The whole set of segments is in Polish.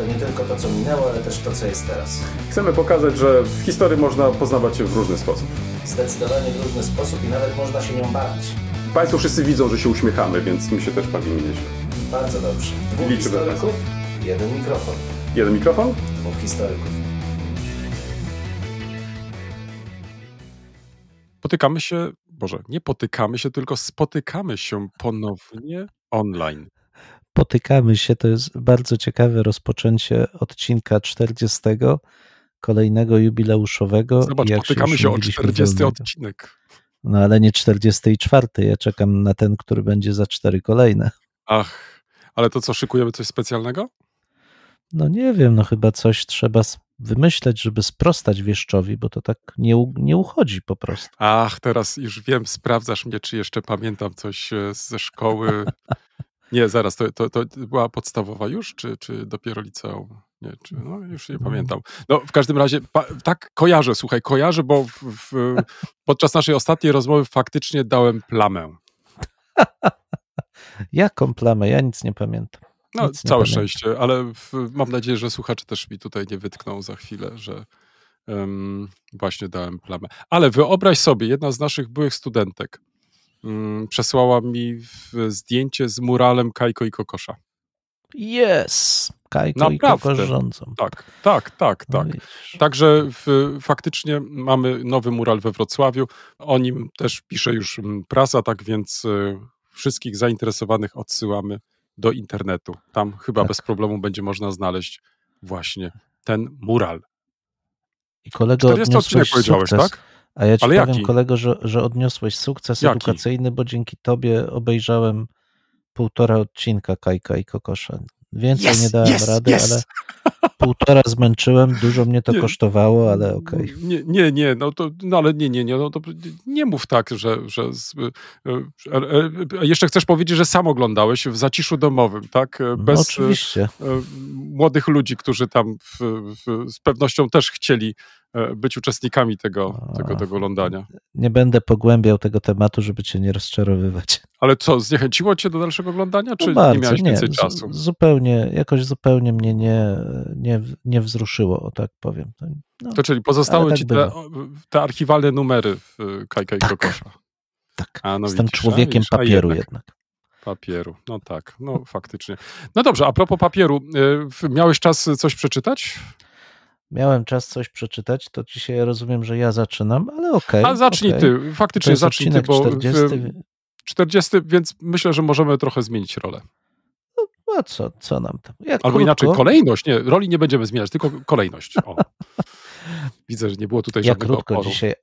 To nie tylko to, co minęło, ale też to, co jest teraz. Chcemy pokazać, że w historii można poznawać się w różny sposób. Zdecydowanie w różny sposób i nawet można się nią bawić. Państwo wszyscy widzą, że się uśmiechamy, więc my się też bawimy nieźle. Bardzo dobrze. Dwóch Liczymy historyków, jeden mikrofon. Jeden mikrofon? Dwóch historyków. Potykamy się, Boże, nie potykamy się, tylko spotykamy się ponownie online. Potykamy się, to jest bardzo ciekawe rozpoczęcie odcinka 40, kolejnego jubileuszowego. Zobacz, Jak potykamy już się o mówiliśmy 40 wolnego. odcinek. No ale nie 44. Ja czekam na ten, który będzie za cztery kolejne. Ach, ale to co, szykujemy coś specjalnego? No nie wiem, no chyba coś trzeba wymyśleć, żeby sprostać wieszczowi, bo to tak nie, nie uchodzi po prostu. Ach, teraz już wiem, sprawdzasz mnie, czy jeszcze pamiętam coś e, ze szkoły. Nie, zaraz, to, to, to była podstawowa już, czy, czy dopiero liceum? Nie, czy, no już nie pamiętam. No, w każdym razie, pa, tak kojarzę, słuchaj, kojarzę, bo w, w, podczas naszej ostatniej rozmowy faktycznie dałem plamę. Jaką plamę? Ja nic nie pamiętam. No, Nic całe szczęście, ale w, mam nadzieję, że słuchacze też mi tutaj nie wytkną za chwilę, że em, właśnie dałem plamę. Ale wyobraź sobie, jedna z naszych byłych studentek przesłała mi zdjęcie z muralem Kajko i Kokosza. Yes! Kajko i Naprawdę. Kokos rządzą. Tak, tak, tak, No tak. widzisz. Także w, faktycznie mamy nowy mural we Wrocławiu. O nim też pisze już mm, prasa, tak więc y, wszystkich zainteresowanych odsyłamy do internetu. Tam chyba Tak. bez problemu będzie można znaleźć właśnie ten mural. I kolego 40 odcinek powiedziałeś, sukces. tak? A ja ci Ale powiem, jaki? kolego, że, że odniosłeś sukces Jaki? edukacyjny, bo dzięki tobie obejrzałem półtora odcinka Kajka i Kokosza. Więcej Yes, nie dałem yes, rady, yes. ale półtora zmęczyłem, dużo mnie to Nie. kosztowało, ale okej. Nie, nie, nie, no to, no ale nie, nie, nie, no to nie mów tak, że, że z, e, e, e, jeszcze chcesz powiedzieć, że sam oglądałeś w zaciszu domowym, tak? E, No, Bez e, oczywiście. e, młodych ludzi, którzy tam w, w, z pewnością też chcieli e, być uczestnikami tego, A. tego, tego oglądania. Nie będę pogłębiał tego tematu, żeby cię nie rozczarowywać. Ale co, zniechęciło cię do dalszego oglądania, czy No nie bardzo, miałeś więcej z- czasu? Zupełnie, jakoś zupełnie mnie nie, nie, nie wzruszyło, o tak powiem. No, To czyli pozostały tak ci te, te archiwalne numery w e, Kajka i Tak. Kokosza. tak, A, no jestem widzisz, człowiekiem widzisz, papieru jednak. jednak. Papieru, no tak, no faktycznie. No dobrze, a propos papieru, y, miałeś czas coś przeczytać? Miałem czas coś przeczytać, to dzisiaj rozumiem, że ja zaczynam, ale okej. A zacznij okej. ty, faktycznie zacznij ty, bo 40. w 40, więc myślę, że możemy trochę zmienić rolę. A co, co nam tam? Albo krótko, inaczej, kolejność, nie, roli nie będziemy zmieniać, tylko kolejność. Widzę, że nie było tutaj Ja żadnego krótko oporu. dzisiaj,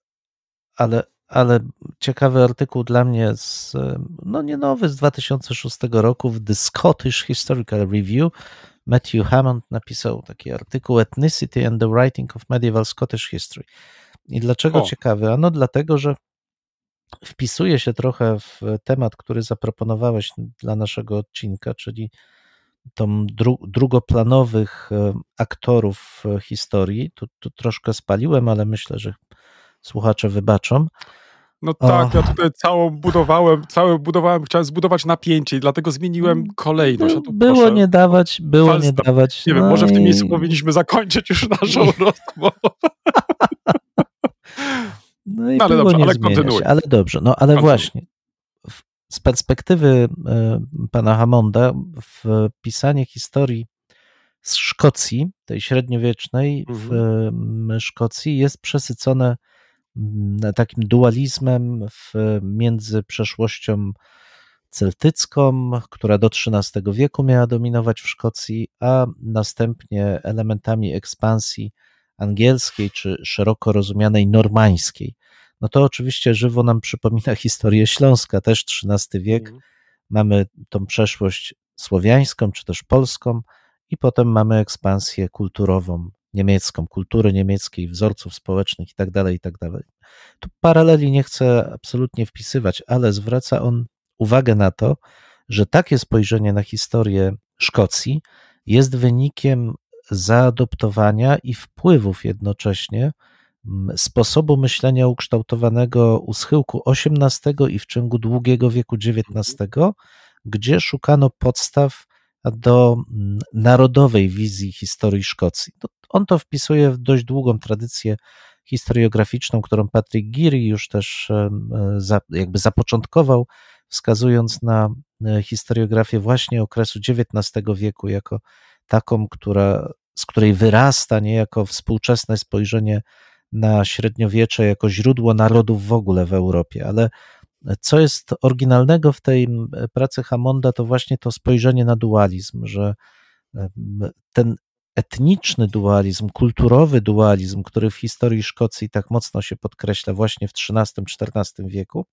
ale, ale ciekawy artykuł dla mnie z, no nie nowy, z 2006 roku w The Scottish Historical Review. Matthew Hammond napisał taki artykuł Ethnicity and the Writing of Medieval Scottish History. I dlaczego O. ciekawy? Ano dlatego, że wpisuje się trochę w temat, który zaproponowałeś dla naszego odcinka, czyli tą dru, drugoplanowych e, aktorów e, historii. Tu, tu troszkę spaliłem, ale myślę, że słuchacze wybaczą. No tak, O. ja tutaj całą budowałem, całe budowałem, chciałem zbudować napięcie i dlatego zmieniłem kolejność. A tu było proszę, nie dawać, było nie dawać. Nie wiem, no może w tym i- miejscu powinniśmy zakończyć już naszą rozmowę. No i No ale dobrze, nie ale kontynuuj. ale dobrze. No ale Kontynuuj. właśnie, z perspektywy e, pana Hammonda, w pisanie historii z Szkocji, tej średniowiecznej w em, Szkocji jest przesycone mm, takim dualizmem w, między przeszłością celtycką, która do XIII wieku miała dominować w Szkocji, a następnie elementami ekspansji angielskiej czy szeroko rozumianej normańskiej. No to oczywiście żywo nam przypomina historię Śląska, też XIII wiek. Mhm. Mamy tą przeszłość słowiańską czy też polską i potem mamy ekspansję kulturową niemiecką, kultury niemieckiej, wzorców społecznych itd., itd. Tu paraleli nie chcę absolutnie wpisywać, ale zwraca on uwagę na to, że takie spojrzenie na historię Szkocji jest wynikiem zaadoptowania i wpływów jednocześnie sposobu myślenia ukształtowanego u schyłku XVIII i w ciągu długiego wieku XIX, gdzie szukano podstaw do narodowej wizji historii Szkocji. On to wpisuje w dość długą tradycję historiograficzną, którą Patrick Geary już też jakby zapoczątkował, wskazując na e, historiografię właśnie okresu XIX wieku jako taką, która, z której wyrasta niejako współczesne spojrzenie na średniowiecze jako źródło narodów w ogóle w Europie. Ale co jest oryginalnego w tej pracy Hammonda, to właśnie to spojrzenie na dualizm, że ten etniczny dualizm, kulturowy dualizm, który w historii Szkocji tak mocno się podkreśla właśnie w XIII-XIV wieku,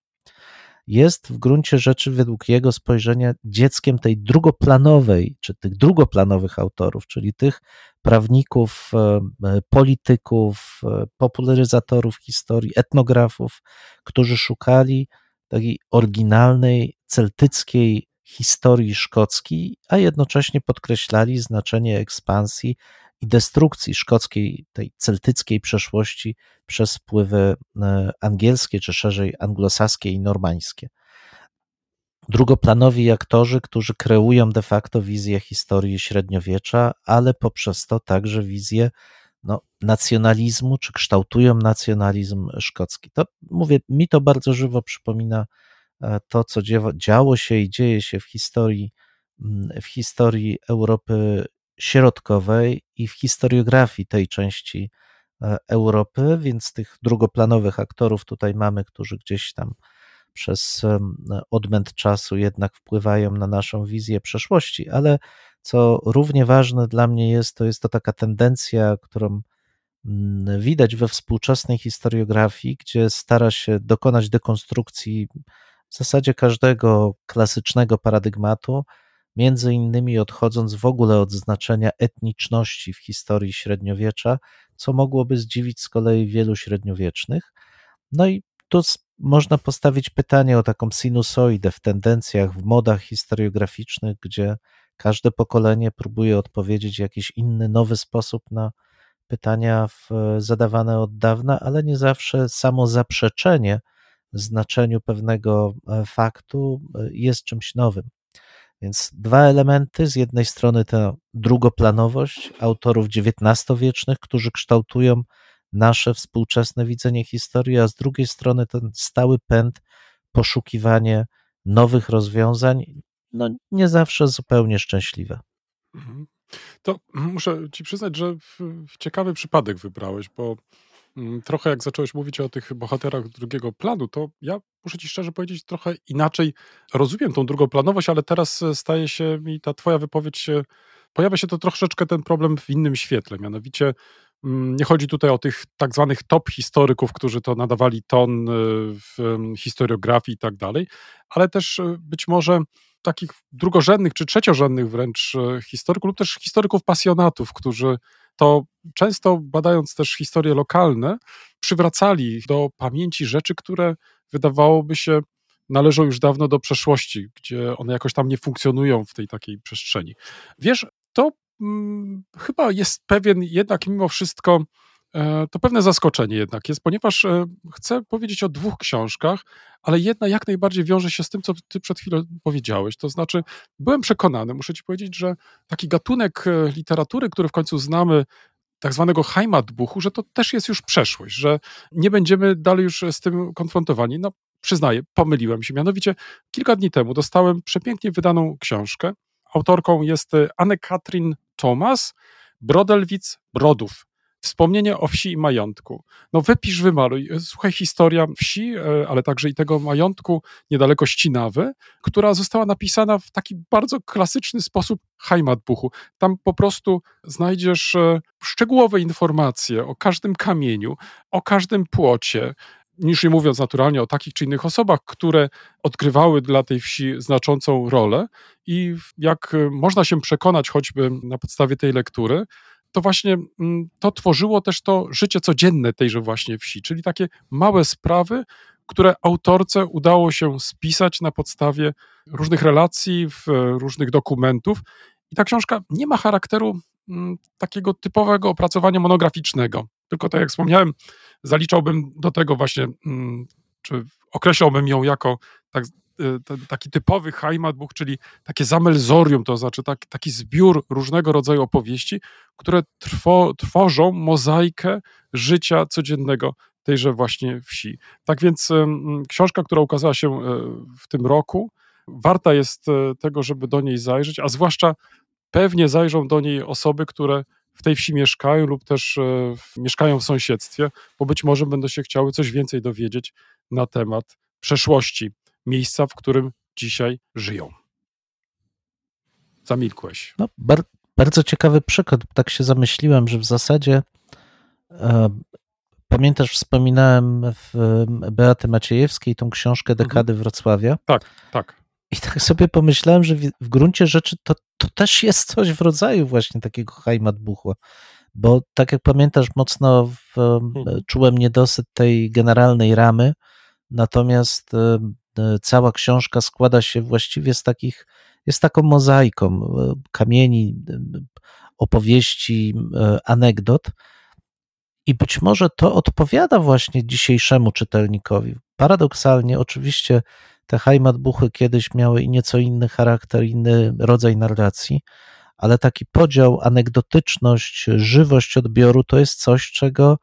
jest w gruncie rzeczy według jego spojrzenia dzieckiem tej drugoplanowej, czy tych drugoplanowych autorów, czyli tych prawników, e, e, polityków, e, popularyzatorów historii, etnografów, którzy szukali takiej oryginalnej, celtyckiej historii szkockiej, a jednocześnie podkreślali znaczenie ekspansji i destrukcji szkockiej, tej celtyckiej przeszłości przez wpływy e, angielskie, czy szerzej anglosaskie i normańskie. Drugoplanowi aktorzy, którzy kreują de facto wizję historii średniowiecza, ale poprzez to także wizję no, nacjonalizmu, czy kształtują nacjonalizm szkocki. To mówię, mi to bardzo żywo przypomina to, co działo się i dzieje się w historii, mm, w historii Europy Środkowej i w historiografii tej części e, Europy, więc tych drugoplanowych aktorów tutaj mamy, którzy gdzieś tam przez odmęt czasu jednak wpływają na naszą wizję przeszłości, ale co równie ważne dla mnie jest, to jest to taka tendencja, którą mm, widać we współczesnej historiografii, gdzie stara się dokonać dekonstrukcji w zasadzie każdego klasycznego paradygmatu, między innymi odchodząc w ogóle od znaczenia etniczności w historii średniowiecza, co mogłoby zdziwić z kolei wielu średniowiecznych. No i tu można postawić pytanie o taką sinusoidę w tendencjach, w modach historiograficznych, gdzie każde pokolenie próbuje odpowiedzieć w jakiś inny, nowy sposób na pytania zadawane od dawna, ale nie zawsze samo zaprzeczenie znaczeniu pewnego e, faktu e, jest czymś nowym. Więc dwa elementy. Z jednej strony ta drugoplanowość autorów XIX-wiecznych, którzy kształtują nasze współczesne widzenie historii, a z drugiej strony ten stały pęd, poszukiwanie nowych rozwiązań, no nie zawsze zupełnie szczęśliwe. Mhm. To muszę ci przyznać, że ciekawy przypadek wybrałeś, bo trochę jak zacząłeś mówić o tych bohaterach drugiego planu, to ja muszę ci szczerze powiedzieć, trochę inaczej rozumiem tą drugoplanowość, ale teraz e, staje się mi ta twoja wypowiedź, pojawia się to troszeczkę ten problem w innym świetle, mianowicie mm, nie chodzi tutaj o tych tak zwanych top historyków, którzy to nadawali ton e, w historiografii i tak dalej, ale też e, być może takich drugorzędnych czy trzeciorzędnych wręcz historyków lub też historyków pasjonatów, którzy to często badając też historie lokalne, przywracali do pamięci rzeczy, które wydawałoby się należą już dawno do przeszłości, gdzie one jakoś tam nie funkcjonują w tej takiej przestrzeni. Wiesz, to hmm, chyba jest pewien jednak mimo wszystko to pewne zaskoczenie jednak jest, ponieważ e, chcę powiedzieć o dwóch książkach, ale jedna jak najbardziej wiąże się z tym, co ty przed chwilą powiedziałeś. To znaczy, byłem przekonany, muszę ci powiedzieć, że taki gatunek e, literatury, który w końcu znamy tak zwanego Heimatbuchu, że to też jest już przeszłość, że nie będziemy dalej już z tym konfrontowani. No, przyznaję, pomyliłem się. Mianowicie kilka dni temu dostałem przepięknie wydaną książkę. Autorką jest Anne-Katrin Thomas, Brodelwic Brodów. Wspomnienie o wsi i majątku. No wypisz, wymaluj. Słuchaj, historia wsi, e, ale także i tego majątku niedaleko Ścinawy, która została napisana w taki bardzo klasyczny sposób Heimatbuchu. Tam po prostu znajdziesz e, szczegółowe informacje o każdym kamieniu, o każdym płocie, niż nie mówiąc naturalnie o takich czy innych osobach, które odgrywały dla tej wsi znaczącą rolę. I jak e, można się przekonać choćby na podstawie tej lektury, to właśnie mm, to tworzyło też to życie codzienne tejże właśnie wsi, czyli takie małe sprawy, które autorce udało się spisać na podstawie różnych relacji, w, różnych dokumentów. I ta książka nie ma charakteru mm, takiego typowego opracowania monograficznego. Tylko tak jak wspomniałem, zaliczałbym do tego właśnie, mm, czy określałbym ją jako tak, taki typowy Heimatbuch, czyli takie zamelsorium, to znaczy tak, taki zbiór różnego rodzaju opowieści, które trwo, tworzą mozaikę życia codziennego tejże właśnie wsi. Tak więc książka, która ukazała się e, w tym roku, warta jest e, tego, żeby do niej zajrzeć, a zwłaszcza pewnie zajrzą do niej osoby, które w tej wsi mieszkają lub też e, mieszkają w sąsiedztwie, bo być może będą się chciały coś więcej dowiedzieć na temat przeszłości miejsca, w którym dzisiaj żyją. Zamilkłeś. No, bar bardzo ciekawy przykład. Tak się zamyśliłem, że w zasadzie e, pamiętasz, wspominałem w Beaty Maciejewskiej tą książkę mhm. Dekady mhm. Wrocławia. Tak, tak. I tak sobie pomyślałem, że w, w gruncie rzeczy to, to też jest coś w rodzaju właśnie takiego Heimatbuchła. Bo tak jak pamiętasz, mocno w, mhm. czułem niedosyt tej generalnej ramy, natomiast cała książka składa się właściwie z takich, jest taką mozaiką kamieni, opowieści, anegdot. I być może to odpowiada właśnie dzisiejszemu czytelnikowi. Paradoksalnie, oczywiście, te Heimatbuchy kiedyś miały i nieco inny charakter, inny rodzaj narracji, ale taki podział, anegdotyczność, żywość odbioru to jest coś, czego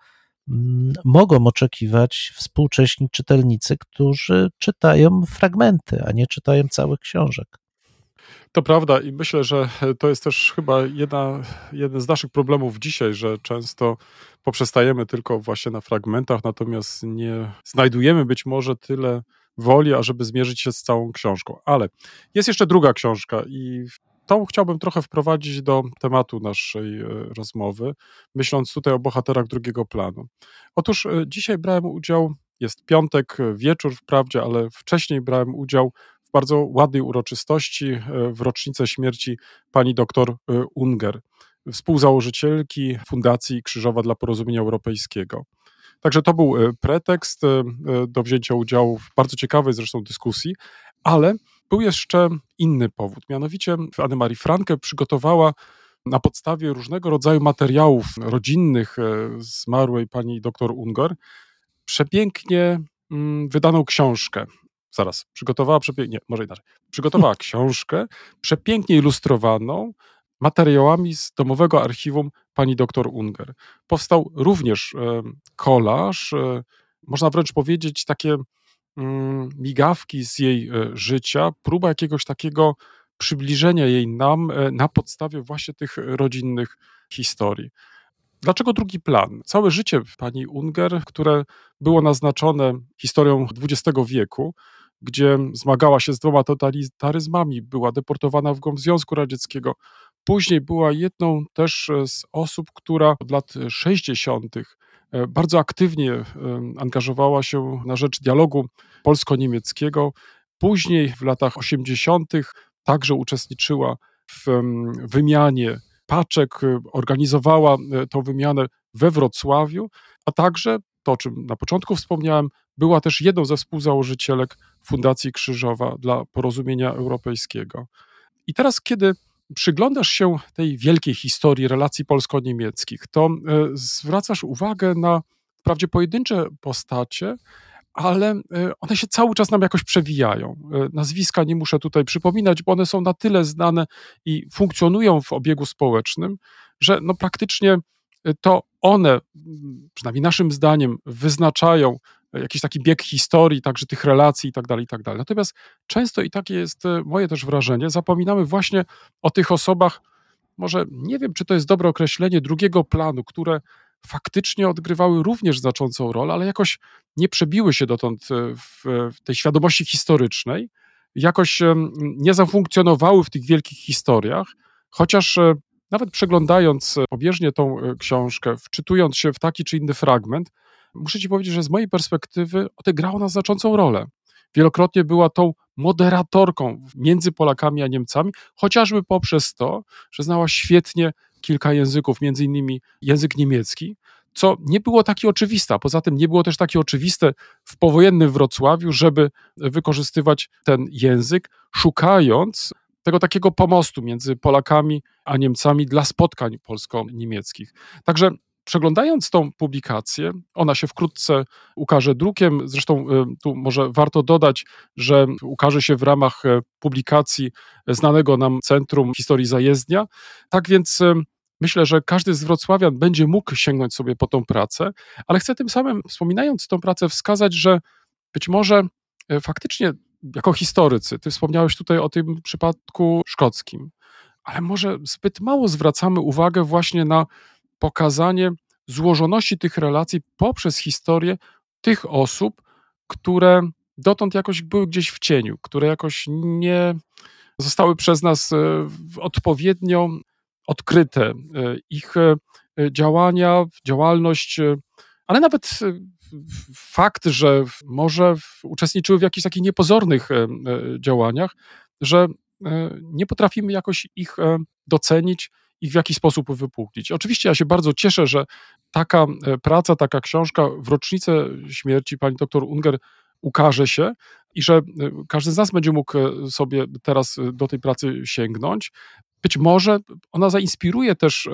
mogą oczekiwać współcześni czytelnicy, którzy czytają fragmenty, a nie czytają całych książek. To prawda i myślę, że to jest też chyba jedna, jeden z naszych problemów dzisiaj, że często poprzestajemy tylko właśnie na fragmentach, natomiast nie znajdujemy być może tyle woli, ażeby zmierzyć się z całą książką. Ale jest jeszcze druga książka i tą chciałbym trochę wprowadzić do tematu naszej e, rozmowy, myśląc tutaj o bohaterach drugiego planu. Otóż e, dzisiaj brałem udział, jest piątek, wieczór wprawdzie, ale wcześniej brałem udział w bardzo ładnej uroczystości e, w rocznicę śmierci pani doktor Unger, współzałożycielki Fundacji Krzyżowa dla Porozumienia Europejskiego. Także to był e, pretekst e, e, do wzięcia udziału w bardzo ciekawej zresztą dyskusji, ale był jeszcze inny powód. Mianowicie Anne-Marie Franke przygotowała na podstawie różnego rodzaju materiałów rodzinnych zmarłej pani dr Unger przepięknie mm, wydaną książkę. Zaraz, przygotowała przepięknie, może inaczej. Przygotowała książkę przepięknie ilustrowaną materiałami z domowego archiwum pani dr Unger. Powstał również kolaż, e, można wręcz powiedzieć takie migawki z jej e, życia, próba jakiegoś takiego przybliżenia jej nam e, na podstawie właśnie tych rodzinnych historii. Dlaczego drugi plan? Całe życie pani Unger, które było naznaczone historią XX wieku, gdzie zmagała się z dwoma totalitaryzmami, była deportowana w głąb Związku Radzieckiego, Później była jedną też e, z osób, która od lat 60. E, bardzo aktywnie e, angażowała się na rzecz dialogu polsko-niemieckiego. Później w latach 80. także uczestniczyła w wymianie paczek, organizowała tą wymianę we Wrocławiu, a także, to o czym na początku wspomniałem, była też jedną ze współzałożycielek Fundacji Krzyżowa dla Porozumienia Europejskiego. I teraz, kiedy przyglądasz się tej wielkiej historii relacji polsko-niemieckich, to e, zwracasz uwagę na wprawdzie pojedyncze postacie, ale e, one się cały czas nam jakoś przewijają. E, nazwiska nie muszę tutaj przypominać, bo one są na tyle znane i funkcjonują w obiegu społecznym, że no praktycznie to one, przynajmniej naszym zdaniem, wyznaczają jakiś taki bieg historii, także tych relacji i tak dalej, i tak dalej. Natomiast często, i takie jest e, moje też wrażenie, zapominamy właśnie o tych osobach, może nie wiem, czy to jest dobre określenie drugiego planu, które faktycznie odgrywały również znaczącą rolę, ale jakoś nie przebiły się dotąd e, w, w tej świadomości historycznej, jakoś nie zafunkcjonowały w tych wielkich historiach, chociaż e, nawet przeglądając pobieżnie tą książkę, wczytując się w taki czy inny fragment, muszę ci powiedzieć, że z mojej perspektywy odegrała ona znaczącą rolę. Wielokrotnie była tą moderatorką między Polakami a Niemcami, chociażby poprzez to, że znała świetnie kilka języków, między innymi język niemiecki, co nie było takie oczywiste. Poza tym nie było też takie oczywiste w powojennym Wrocławiu, żeby wykorzystywać ten język, szukając tego takiego pomostu między Polakami a Niemcami dla spotkań polsko-niemieckich. Także przeglądając tą publikację, ona się wkrótce ukaże drukiem. Zresztą y, tu może warto dodać, że ukaże się w ramach y, publikacji znanego nam Centrum Historii Zajezdnia. Tak więc y, myślę, że każdy z Wrocławian będzie mógł sięgnąć sobie po tą pracę, ale chcę tym samym, wspominając tą pracę, wskazać, że być może faktycznie jako historycy, ty wspomniałeś tutaj o tym przypadku szkockim, ale może zbyt mało zwracamy uwagę właśnie na pokazanie złożoności tych relacji poprzez historię tych osób, które dotąd jakoś były gdzieś w cieniu, które jakoś nie zostały przez nas e, odpowiednio odkryte. E, ich e, działania, działalność, ale nawet fakt, że może uczestniczyły w jakichś takich niepozornych działaniach, że nie potrafimy jakoś ich docenić, ich w jakiś sposób wypuklić. Oczywiście ja się bardzo cieszę, że taka e, praca, taka książka w rocznicę śmierci pani doktor Unger ukaże się i że e, każdy z nas będzie mógł e, sobie teraz do tej pracy sięgnąć. Być może ona zainspiruje też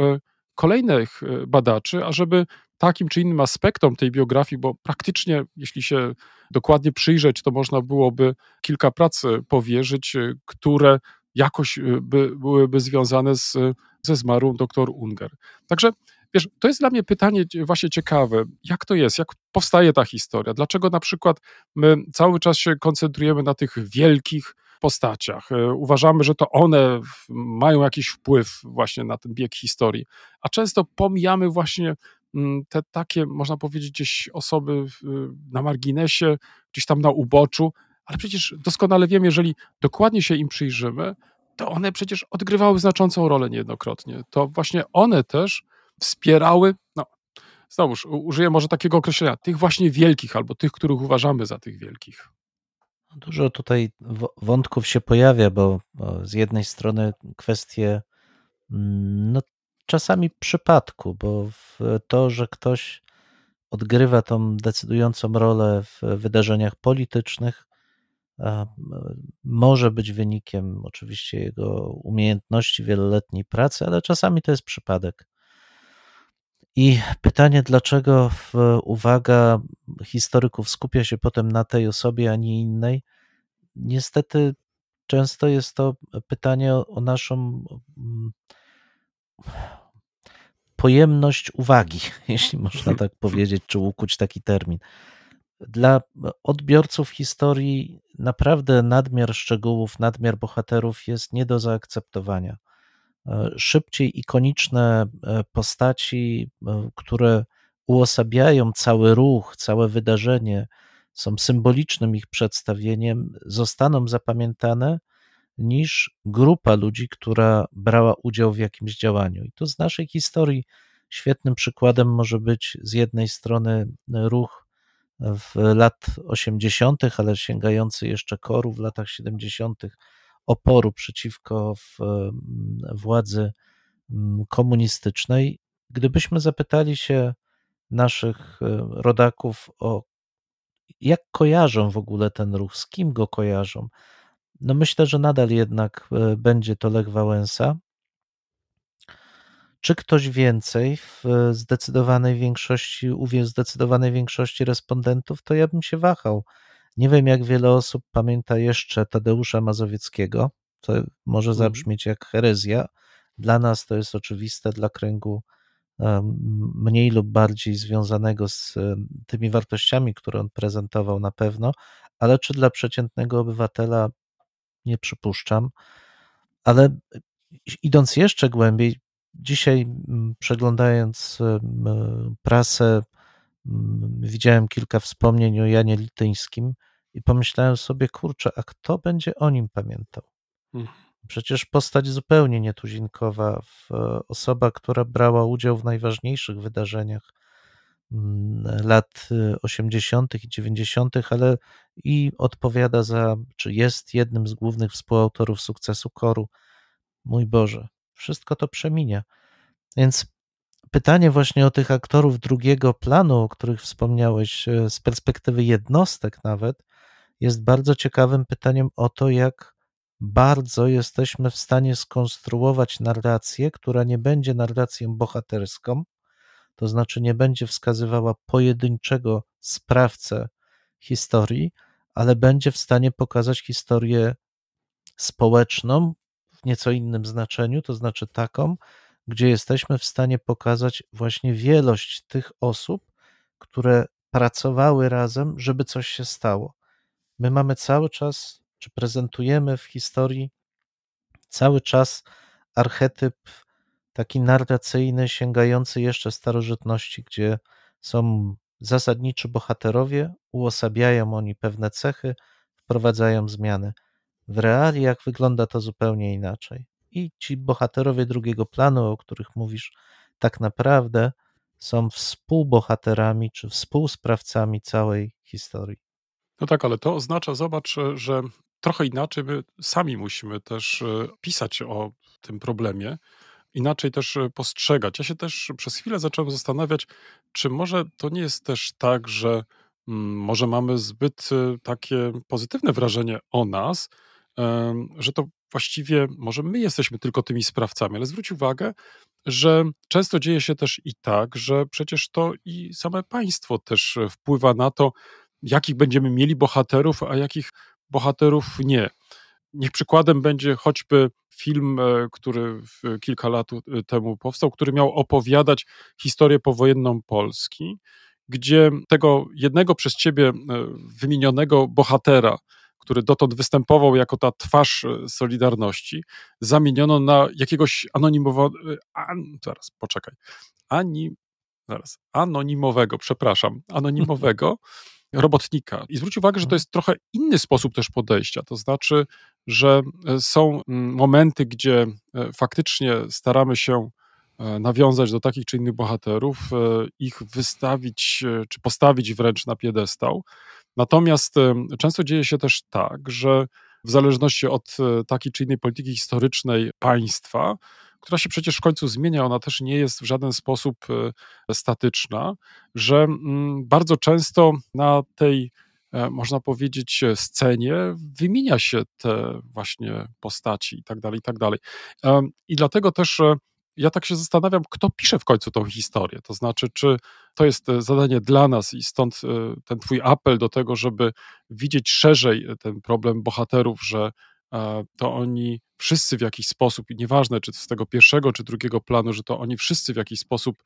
kolejnych badaczy, ażeby takim czy innym aspektom tej biografii, bo praktycznie, jeśli się dokładnie przyjrzeć, to można byłoby kilka prac powierzyć, które jakoś by, byłyby związane z ze zmarłą doktor Unger. Także wiesz, to jest dla mnie pytanie właśnie ciekawe, jak to jest, jak powstaje ta historia, dlaczego na przykład my cały czas się koncentrujemy na tych wielkich postaciach. E, uważamy, że to one mają jakiś wpływ właśnie na ten bieg historii, a często pomijamy właśnie mm, te takie, można powiedzieć, gdzieś osoby na marginesie, gdzieś tam na uboczu, ale przecież doskonale wiem, jeżeli dokładnie się im przyjrzymy, to one przecież odgrywały znaczącą rolę niejednokrotnie. To właśnie one też wspierały, no znowuż użyję może takiego określenia, tych właśnie wielkich albo tych, których uważamy za tych wielkich. Dużo tutaj wątków się pojawia, bo z jednej strony kwestie mm, no, czasami przypadku, bo to, że ktoś odgrywa tą decydującą rolę w wydarzeniach politycznych, może być wynikiem oczywiście jego umiejętności wieloletniej pracy, ale czasami to jest przypadek. I pytanie, dlaczego uwaga historyków skupia się potem na tej osobie, a nie innej, niestety często jest to pytanie o, o naszą pojemność uwagi, jeśli można tak powiedzieć, czy ukuć taki termin. Dla odbiorców historii naprawdę nadmiar szczegółów, nadmiar bohaterów jest nie do zaakceptowania. E, szybciej ikoniczne e, postaci, e, które uosabiają cały ruch, całe wydarzenie, są symbolicznym ich przedstawieniem, zostaną zapamiętane niż grupa ludzi, która brała udział w jakimś działaniu. I tu z naszej historii świetnym przykładem może być z jednej strony ruch w lat 80., ale sięgający jeszcze koru w latach 70., oporu przeciwko władzy mm, komunistycznej. Gdybyśmy zapytali się naszych e, rodaków o jak kojarzą w ogóle ten ruch, z kim go kojarzą, no myślę, że nadal jednak e, będzie to Lech Wałęsa, czy ktoś więcej w zdecydowanej większości, u zdecydowanej większości respondentów, to ja bym się wahał. Nie wiem, jak wiele osób pamięta jeszcze Tadeusza Mazowieckiego. To może mhm. zabrzmieć jak herezja. Dla nas to jest oczywiste, dla kręgu mniej lub bardziej związanego z tymi wartościami, które on prezentował na pewno, ale czy dla przeciętnego obywatela nie przypuszczam. Ale idąc jeszcze głębiej, Dzisiaj mm, przeglądając prasę, mm, widziałem kilka wspomnień o Janie Lityńskim i pomyślałem sobie, kurczę, a kto będzie o nim pamiętał? Mhm. Przecież postać zupełnie nietuzinkowa, osoba, która brała udział w najważniejszych wydarzeniach mm, lat 80. i 90., ale i odpowiada za, czy jest jednym z głównych współautorów sukcesu koru. Mój Boże, wszystko to przeminia. Więc pytanie właśnie o tych aktorów drugiego planu, o których wspomniałeś, e, z perspektywy jednostek nawet, jest bardzo ciekawym pytaniem o to, jak bardzo jesteśmy w stanie skonstruować narrację, która nie będzie narracją bohaterską, to znaczy nie będzie wskazywała pojedynczego sprawcę historii, ale będzie w stanie pokazać historię społeczną nieco innym znaczeniu, to znaczy taką, gdzie jesteśmy w stanie pokazać właśnie wielość tych osób, które pracowały razem, żeby coś się stało. My mamy cały czas, czy prezentujemy w historii cały czas archetyp taki narracyjny, sięgający jeszcze starożytności, gdzie są zasadniczy bohaterowie, uosabiają oni pewne cechy, wprowadzają zmiany. W realiach wygląda to zupełnie inaczej. I ci bohaterowie drugiego planu, o których mówisz, tak naprawdę są współbohaterami czy współsprawcami całej historii. No tak, ale to oznacza, zobacz, e, że trochę inaczej my sami musimy też e, pisać o tym problemie, inaczej też e, postrzegać. Ja się też przez chwilę zacząłem zastanawiać, czy może to nie jest też tak, że mm, może mamy zbyt takie pozytywne wrażenie o nas, że to właściwie może my jesteśmy tylko tymi sprawcami, ale zwróć uwagę, że często dzieje się też i tak, że przecież to i same państwo też wpływa na to, jakich będziemy mieli bohaterów, a jakich bohaterów nie. Niech przykładem będzie choćby film, e, który kilka lat e, temu powstał, który miał opowiadać historię powojenną Polski, gdzie tego jednego przez ciebie e, wymienionego bohatera, który dotąd występował jako ta twarz Solidarności, zamieniono na jakiegoś anonimowego. An, zaraz, poczekaj. Ani, zaraz, anonimowego, przepraszam, anonimowego robotnika. I zwróć uwagę, że to jest trochę inny sposób też podejścia. To znaczy, że e, są mm, momenty, gdzie e, faktycznie staramy się e, nawiązać do takich czy innych bohaterów, ich wystawić czy postawić wręcz na piedestał. Natomiast często dzieje się też tak, że w zależności od takiej czy innej polityki historycznej państwa, która się przecież w końcu zmienia, ona też nie jest w żaden sposób e, statyczna, że mm, bardzo często na tej e, można powiedzieć, scenie wymienia się te właśnie postaci i tak dalej, i tak dalej. I dlatego też e, ja tak się zastanawiam, kto pisze w końcu tą historię. To znaczy, czy to jest zadanie dla nas i stąd ten Twój apel do tego, żeby widzieć szerzej ten problem bohaterów, że to oni wszyscy w jakiś sposób, nieważne czy z tego pierwszego czy drugiego planu, że to oni wszyscy w jakiś sposób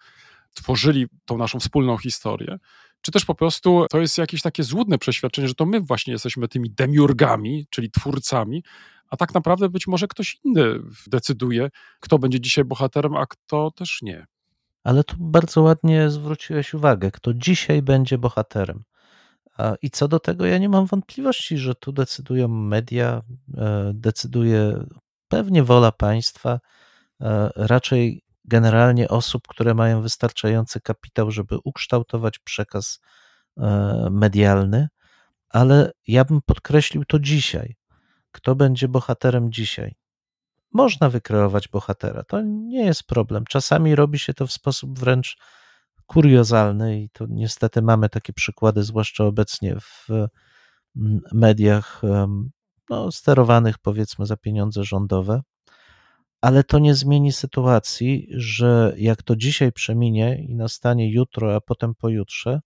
tworzyli tą naszą wspólną historię, czy też po prostu to jest jakieś takie złudne przeświadczenie, że to my właśnie jesteśmy tymi demiurgami, czyli twórcami, a tak naprawdę być może ktoś inny decyduje, kto będzie dzisiaj bohaterem, a kto też nie. Ale tu bardzo ładnie zwróciłeś uwagę, kto dzisiaj będzie bohaterem. I co do tego, ja nie mam wątpliwości, że tu decydują media, e, decyduje pewnie wola państwa, e, raczej generalnie osób, które mają wystarczający kapitał, żeby ukształtować przekaz e, medialny, ale ja bym podkreślił to dzisiaj. Kto będzie bohaterem dzisiaj? Można wykreować bohatera, to nie jest problem. Czasami robi się to w sposób wręcz kuriozalny i to niestety mamy takie przykłady, zwłaszcza obecnie w mm, mediach no, sterowanych powiedzmy za pieniądze rządowe, ale to nie zmieni sytuacji, że jak to dzisiaj przeminie i nastanie jutro, a potem pojutrze,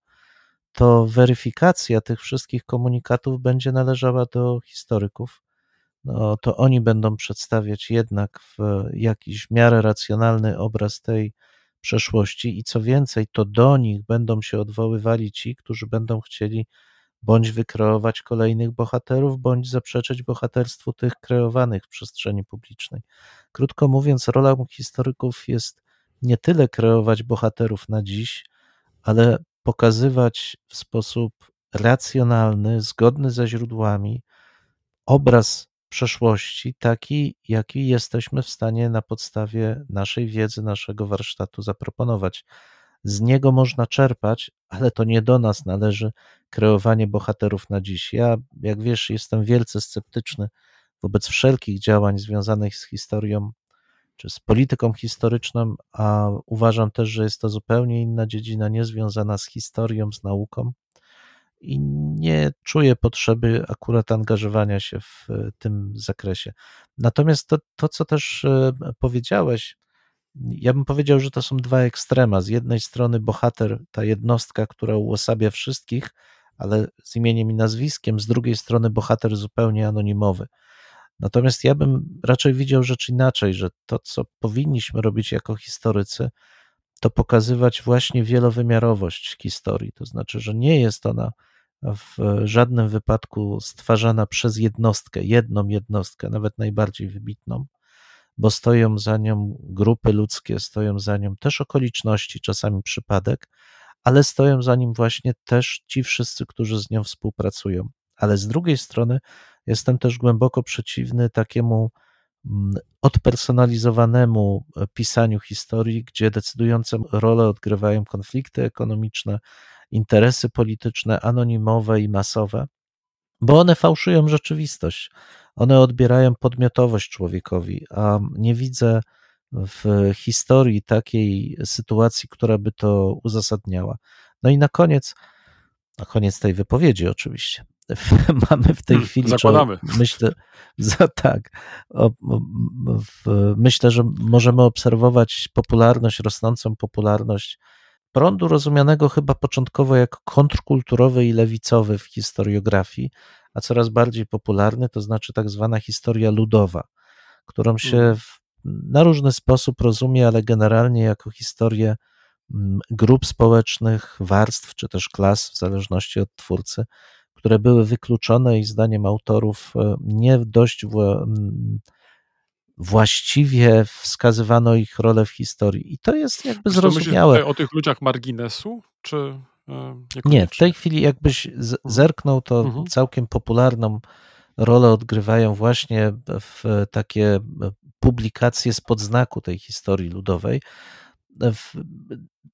to weryfikacja tych wszystkich komunikatów będzie należała do historyków. No, to oni będą przedstawiać jednak w jakiś w miarę racjonalny obraz tej przeszłości i co więcej, to do nich będą się odwoływali ci, którzy będą chcieli bądź wykreować kolejnych bohaterów, bądź zaprzeczyć bohaterstwu tych kreowanych w przestrzeni publicznej. Krótko mówiąc, rolą historyków jest nie tyle kreować bohaterów na dziś, ale pokazywać w sposób racjonalny, zgodny ze źródłami obraz przeszłości, taki, jaki jesteśmy w stanie na podstawie naszej wiedzy, naszego warsztatu zaproponować. Z niego można czerpać, ale to nie do nas należy kreowanie bohaterów na dziś. Ja, jak wiesz, jestem wielce sceptyczny wobec wszelkich działań związanych z historią czy z polityką historyczną, a uważam też, że jest to zupełnie inna dziedzina, niezwiązana z historią, z nauką. I nie czuję potrzeby akurat angażowania się w tym zakresie. Natomiast to, to co też e, powiedziałeś, ja bym powiedział, że to są dwa ekstrema. Z jednej strony bohater, ta jednostka, która uosabia wszystkich, ale z imieniem i nazwiskiem, z drugiej strony bohater zupełnie anonimowy. Natomiast ja bym raczej widział rzecz inaczej, że to, co powinniśmy robić jako historycy, to pokazywać właśnie wielowymiarowość historii. To znaczy, że nie jest ona w żadnym wypadku stwarzana przez jednostkę, jedną jednostkę, nawet najbardziej wybitną, bo stoją za nią grupy ludzkie, stoją za nią też okoliczności, czasami przypadek, ale stoją za nim właśnie też ci wszyscy, którzy z nią współpracują. Ale z drugiej strony jestem też głęboko przeciwny takiemu mm, odpersonalizowanemu pisaniu historii, gdzie decydującą rolę odgrywają konflikty ekonomiczne, interesy polityczne, anonimowe i masowe, bo one fałszują rzeczywistość. One odbierają podmiotowość człowiekowi, a nie widzę w historii takiej sytuacji, która by to uzasadniała. No i na koniec, na koniec tej wypowiedzi oczywiście, mamy w tej hmm, chwili. Zakładamy. Myślę, za, tak. O, w, myślę, że możemy obserwować popularność, rosnącą popularność prądu rozumianego chyba początkowo jako kontrkulturowy i lewicowy w historiografii, a coraz bardziej popularny, to znaczy tak zwana historia ludowa, którą się hmm. w, na różny sposób rozumie, ale generalnie jako historię mm, grup społecznych, warstw czy też klas, w zależności od twórcy, które były wykluczone i zdaniem autorów e, nie dość właściwie wskazywano ich rolę w historii. I to jest jakby zrozumiałe. o tych ludziach marginesu, czy e, nie? W tej chwili, jakbyś zerknął, to mhm. całkiem popularną rolę odgrywają właśnie w takie e, publikacje z podznaku tej historii ludowej.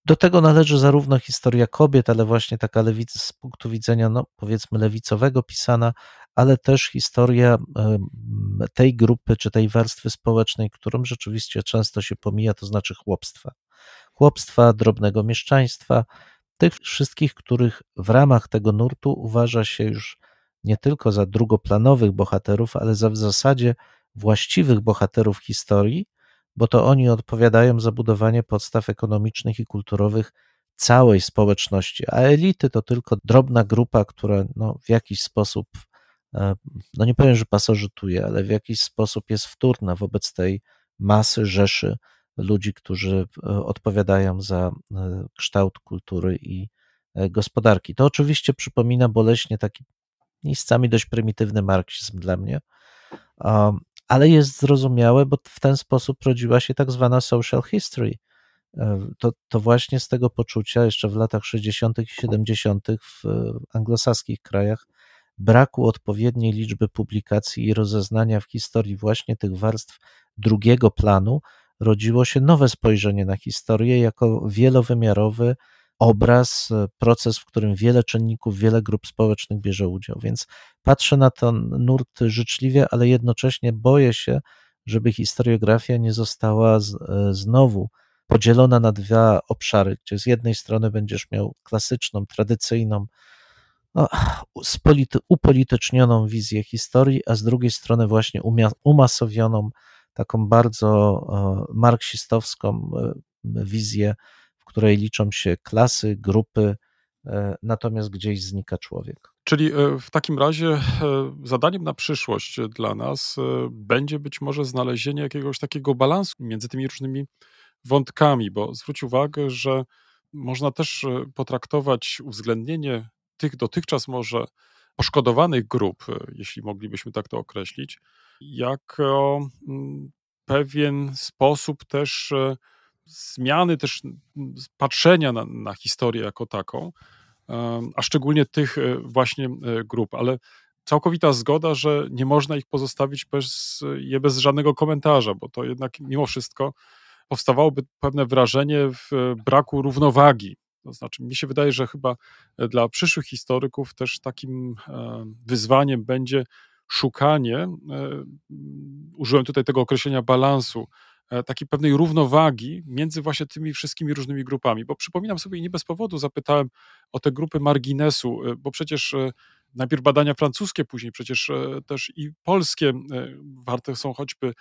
Do tego należy zarówno historia kobiet, ale właśnie taka lewic, z punktu widzenia, no, powiedzmy, lewicowego pisana, ale też historia tej grupy czy tej warstwy społecznej, którą rzeczywiście często się pomija, to znaczy chłopstwa. Chłopstwa, drobnego mieszczaństwa, tych wszystkich, których w ramach tego nurtu uważa się już nie tylko za drugoplanowych bohaterów, ale za w zasadzie właściwych bohaterów historii, bo to oni odpowiadają za budowanie podstaw ekonomicznych i kulturowych całej społeczności, a elity to tylko drobna grupa, która no, w jakiś sposób, no nie powiem, że pasożytuje, ale w jakiś sposób jest wtórna wobec tej masy, rzeszy ludzi, którzy e, odpowiadają za e, kształt kultury i gospodarki. To oczywiście przypomina boleśnie taki miejscami dość prymitywny marksizm dla mnie, ale jest zrozumiałe, bo w ten sposób rodziła się tak zwana social history. E, to, to właśnie z tego poczucia, jeszcze w latach 60. i 70. w anglosaskich krajach, braku odpowiedniej liczby publikacji i rozeznania w historii właśnie tych warstw drugiego planu, rodziło się nowe spojrzenie na historię jako wielowymiarowy, obraz, e, proces, w którym wiele czynników, wiele grup społecznych bierze udział. Więc patrzę na ten nurt życzliwie, ale jednocześnie boję się, żeby historiografia nie została z, e, znowu podzielona na dwa obszary, gdzie z jednej strony będziesz miał klasyczną, tradycyjną, upolitycznioną wizję historii, a z drugiej strony właśnie umasowioną, taką bardzo e, marksistowską wizję której liczą się klasy, grupy, e, natomiast gdzieś znika człowiek. Czyli e, w takim razie e, zadaniem na przyszłość dla nas będzie być może znalezienie jakiegoś takiego balansu między tymi różnymi wątkami, bo zwróć uwagę, że można też potraktować uwzględnienie tych dotychczas może poszkodowanych grup, jeśli moglibyśmy tak to określić, jako mm, pewien sposób też zmiany też patrzenia na, na historię jako taką, a szczególnie tych e, właśnie e, grup, ale całkowita zgoda, że nie można ich pozostawić bez, je bez żadnego komentarza, bo to jednak mimo wszystko powstawałoby pewne wrażenie w e, braku równowagi. To znaczy, mi się wydaje, że chyba dla przyszłych historyków też takim wyzwaniem będzie szukanie, użyłem tutaj tego określenia balansu e, takiej pewnej równowagi między właśnie tymi wszystkimi różnymi grupami. Bo przypominam sobie, i nie bez powodu zapytałem o te grupy marginesu, e, bo przecież e, najpierw badania francuskie, później przecież też i polskie, warte są choćby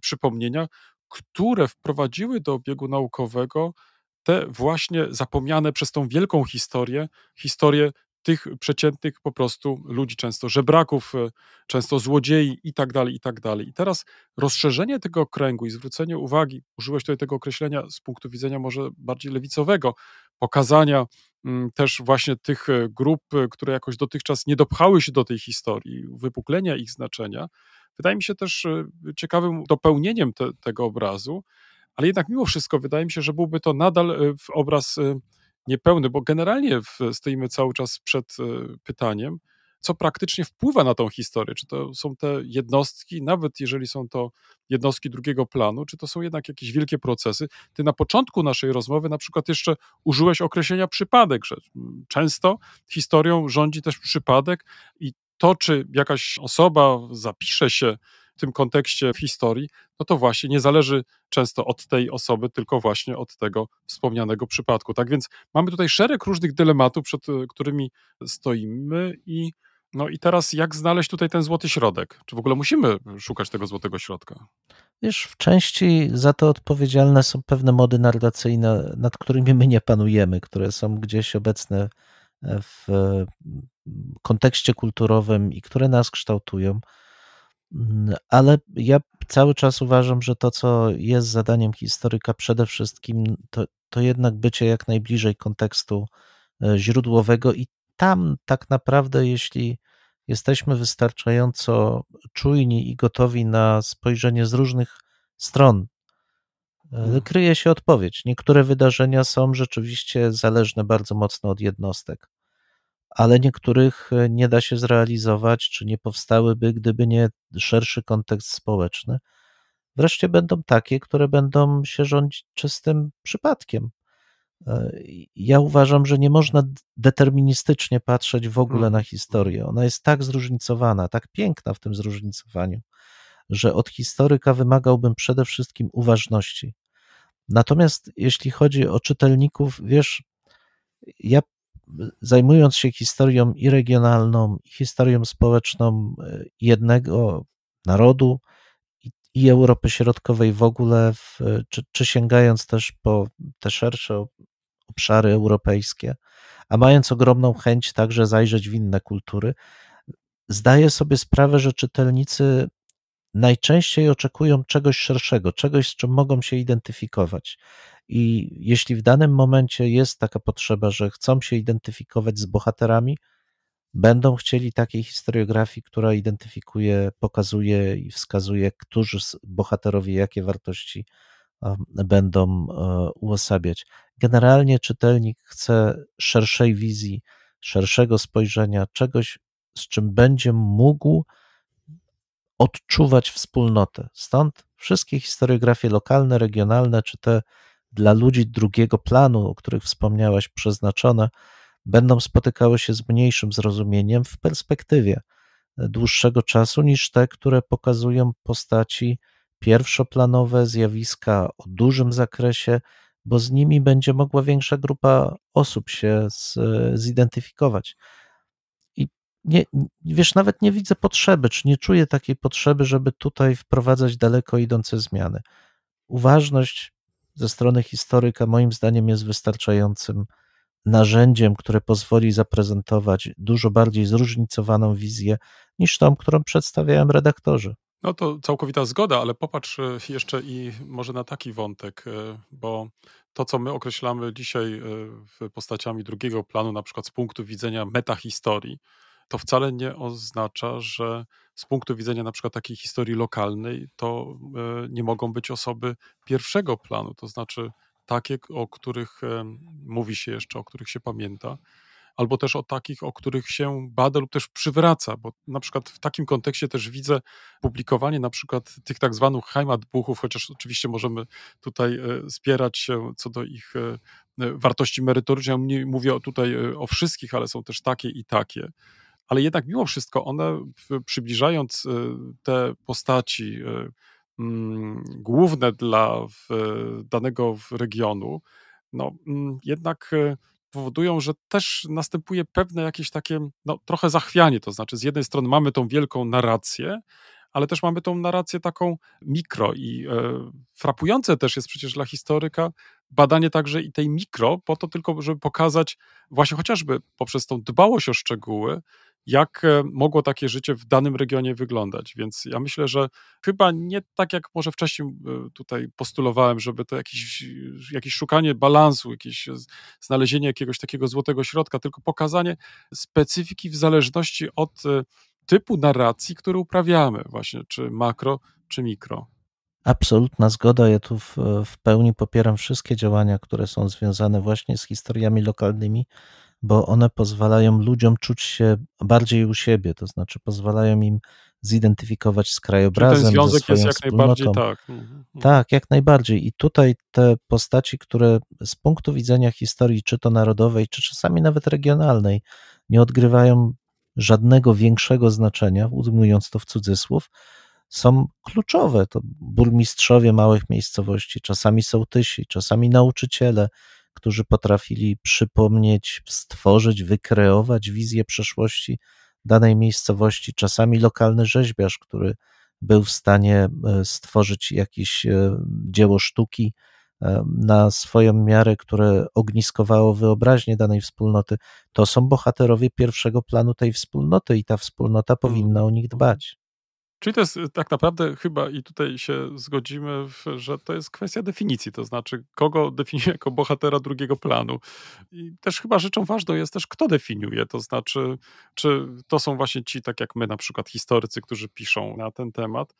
przypomnienia, które wprowadziły do obiegu naukowego te właśnie zapomniane przez tą wielką historię, historię tych przeciętnych po prostu ludzi, często żebraków, e, często złodziei i tak dalej, i tak dalej. I teraz rozszerzenie tego kręgu i zwrócenie uwagi, użyłeś tutaj tego określenia z punktu widzenia może bardziej lewicowego, pokazania mm, też właśnie tych e, grup, e, które jakoś dotychczas nie dopchały się do tej historii, wypuklenia ich znaczenia, wydaje mi się też ciekawym dopełnieniem te, tego obrazu, ale jednak mimo wszystko wydaje mi się, że byłby to nadal obraz niepełny, bo generalnie stoimy cały czas przed e, pytaniem, co praktycznie wpływa na tą historię. Czy to są te jednostki, nawet jeżeli są to jednostki drugiego planu, czy to są jednak jakieś wielkie procesy. Ty na początku naszej rozmowy na przykład jeszcze użyłeś określenia przypadek, że często historią rządzi też przypadek i to, czy jakaś osoba zapisze się w tym kontekście w historii, no to właśnie nie zależy często od tej osoby, tylko właśnie od tego wspomnianego przypadku. Tak więc mamy tutaj szereg różnych dylematów, przed e, którymi stoimy i no i teraz jak znaleźć tutaj ten złoty środek? Czy w ogóle musimy szukać tego złotego środka? Wiesz, w części za to odpowiedzialne są pewne mody narracyjne, nad którymi my nie panujemy, które są gdzieś obecne w kontekście kulturowym i które nas kształtują. Mm, ale ja cały czas uważam, że to, co jest zadaniem historyka, przede wszystkim to, to jednak bycie jak najbliżej kontekstu e, źródłowego, i tam tak naprawdę, jeśli jesteśmy wystarczająco czujni i gotowi na spojrzenie z różnych stron, e, mhm. kryje się odpowiedź. Niektóre wydarzenia są rzeczywiście zależne bardzo mocno od jednostek ale niektórych e, nie da się zrealizować, czy nie powstałyby, gdyby nie szerszy kontekst społeczny. Wreszcie będą takie, które będą się rządzić czystym przypadkiem. E, ja uważam, że nie można deterministycznie patrzeć w ogóle na mhm. historię. Ona jest tak zróżnicowana, tak piękna w tym zróżnicowaniu, że od historyka wymagałbym przede wszystkim uważności. Natomiast jeśli chodzi o czytelników, wiesz, ja zajmując się historią i regionalną, i historią społeczną e, jednego narodu i, i Europy Środkowej w ogóle, w, czy, czy sięgając też po te szersze obszary europejskie, a mając ogromną chęć także zajrzeć w inne kultury, zdaję sobie sprawę, że czytelnicy najczęściej oczekują czegoś szerszego, czegoś, z czym mogą się identyfikować. I jeśli w danym momencie jest taka potrzeba, że chcą się identyfikować z bohaterami, będą chcieli takiej historiografii, która identyfikuje, pokazuje i wskazuje, którzy bohaterowie jakie wartości będą e, uosabiać. Generalnie czytelnik chce szerszej wizji, szerszego spojrzenia, czegoś, z czym będzie mógł odczuwać wspólnotę. Stąd wszystkie historiografie lokalne, regionalne, czy te dla ludzi drugiego planu, o których wspomniałaś, przeznaczone, będą spotykały się z mniejszym zrozumieniem w perspektywie dłuższego czasu niż te, które pokazują postaci pierwszoplanowe, zjawiska o dużym zakresie, bo z nimi będzie mogła większa grupa osób się z, zidentyfikować. I nie, wiesz, nawet nie widzę potrzeby, czy nie czuję takiej potrzeby, żeby tutaj wprowadzać daleko idące zmiany. Uważność ze strony historyka, moim zdaniem, jest wystarczającym narzędziem, które pozwoli zaprezentować dużo bardziej zróżnicowaną wizję niż tą, którą przedstawiałem redaktorzy. No to całkowita zgoda, ale popatrz e, jeszcze i może na taki wątek, e, bo to, co my określamy dzisiaj e, postaciami drugiego planu, na przykład z punktu widzenia metahistorii, to wcale nie oznacza, że z punktu widzenia na przykład takiej historii lokalnej, to e, nie mogą być osoby pierwszego planu, to znaczy takie, o których e, mówi się jeszcze, o których się pamięta, albo też o takich, o których się bada lub też przywraca, bo na przykład w takim kontekście też widzę publikowanie na przykład tych tak zwanych Heimatbuchów, chociaż oczywiście możemy tutaj e, spierać się co do ich wartości merytorycznej. Nie mówię tutaj o wszystkich, ale są też takie i takie ale jednak mimo wszystko one przybliżając y, te postaci, y, mm, główne dla danego regionu, no, mm, jednak e, powodują, że też następuje pewne jakieś takie, no, trochę zachwianie. To znaczy, z jednej strony mamy tą wielką narrację, ale też mamy tą narrację taką mikro i e, frapujące też jest przecież dla historyka badanie także i tej mikro, po to tylko, żeby pokazać właśnie chociażby poprzez tą dbałość o szczegóły, jak e, mogło takie życie w danym regionie wyglądać. Więc ja myślę, że chyba nie tak jak może wcześniej e, tutaj postulowałem, żeby to jakieś, jakieś szukanie balansu, jakieś znalezienie jakiegoś takiego złotego środka, tylko pokazanie specyfiki w zależności od e, typu narracji, który uprawiamy, właśnie czy makro, czy mikro. Absolutna zgoda. Ja tu w, w pełni popieram wszystkie działania, które są związane właśnie z historiami lokalnymi, bo one pozwalają ludziom czuć się bardziej u siebie, to znaczy pozwalają im zidentyfikować z ten krajobrazem, ze związek swoją jest jak najbardziej wspólnotą. tak. Mhm, mhm. Tak, jak najbardziej. I tutaj te postaci, które z punktu widzenia historii, czy to narodowej, czy czasami nawet regionalnej, nie odgrywają żadnego większego znaczenia, ujmując to w cudzysłów, są kluczowe. To burmistrzowie małych miejscowości, czasami sołtysi, czasami nauczyciele, którzy potrafili przypomnieć, stworzyć, wykreować wizję przeszłości danej miejscowości, czasami lokalny rzeźbiarz, który był w stanie e, stworzyć jakieś e, dzieło sztuki e, na swoją miarę, które ogniskowało wyobraźnię danej wspólnoty, to są bohaterowie pierwszego planu tej wspólnoty i ta wspólnota powinna o nich dbać. Czyli to jest y, tak naprawdę chyba i tutaj się zgodzimy, że to jest kwestia definicji, to znaczy kogo definiuje jako bohatera drugiego planu. I też chyba rzeczą ważną jest też, kto definiuje, to znaczy, czy to są właśnie ci, tak jak my na przykład historycy, którzy piszą na ten temat,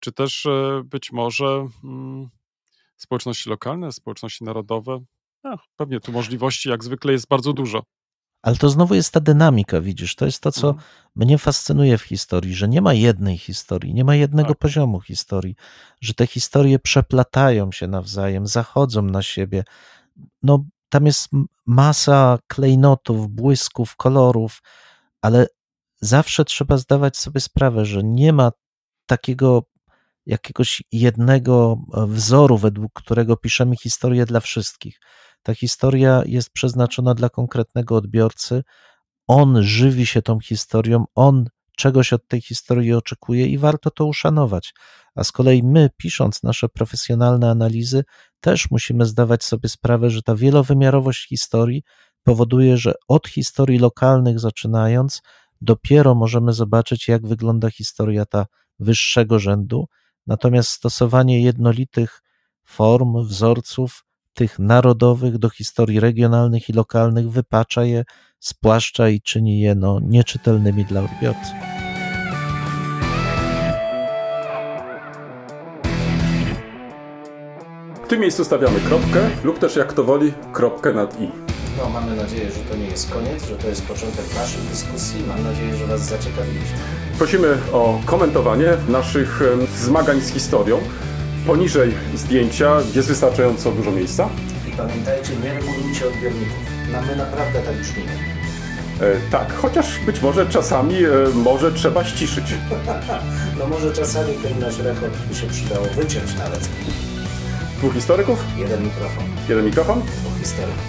czy też e, być może mm, społeczności lokalne, społeczności narodowe. Ach, pewnie tu możliwości jak zwykle jest bardzo dużo. Ale to znowu jest ta dynamika, widzisz, to jest to, co Mhm. mnie fascynuje w historii, że nie ma jednej historii, nie ma jednego Tak. poziomu historii, że te historie przeplatają się nawzajem, zachodzą na siebie. No, tam jest masa klejnotów, błysków, kolorów, ale zawsze trzeba zdawać sobie sprawę, że nie ma takiego jakiegoś jednego e, wzoru, według którego piszemy historię dla wszystkich. Ta historia jest przeznaczona dla konkretnego odbiorcy. On żywi się tą historią, on czegoś od tej historii oczekuje i warto to uszanować. A z kolei my, pisząc nasze profesjonalne analizy, też musimy zdawać sobie sprawę, że ta wielowymiarowość historii powoduje, że od historii lokalnych zaczynając, dopiero możemy zobaczyć, jak wygląda historia ta wyższego rzędu. Natomiast stosowanie jednolitych form, wzorców, tych narodowych do historii regionalnych i lokalnych wypacza je, spłaszcza i czyni je no, nieczytelnymi dla odbiorcy. W tym miejscu stawiamy kropkę lub też jak to woli kropkę nad i. No, mamy nadzieję, że to nie jest koniec, że to jest początek naszej dyskusji. Mam nadzieję, że Was zaciekawiliśmy. Prosimy o komentowanie naszych zmagań z historią. Poniżej zdjęcia jest wystarczająco dużo miejsca. I pamiętajcie, nie regulujcie odbiorników. No, my naprawdę tak brzmimy. E, tak, chociaż być może czasami e, może trzeba ściszyć. No może czasami ten nasz rekord by się przydało wyciąć nawet. Dwóch historyków, Jeden mikrofon, jeden mikrofon. dwóch historyków.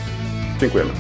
Dziękujemy.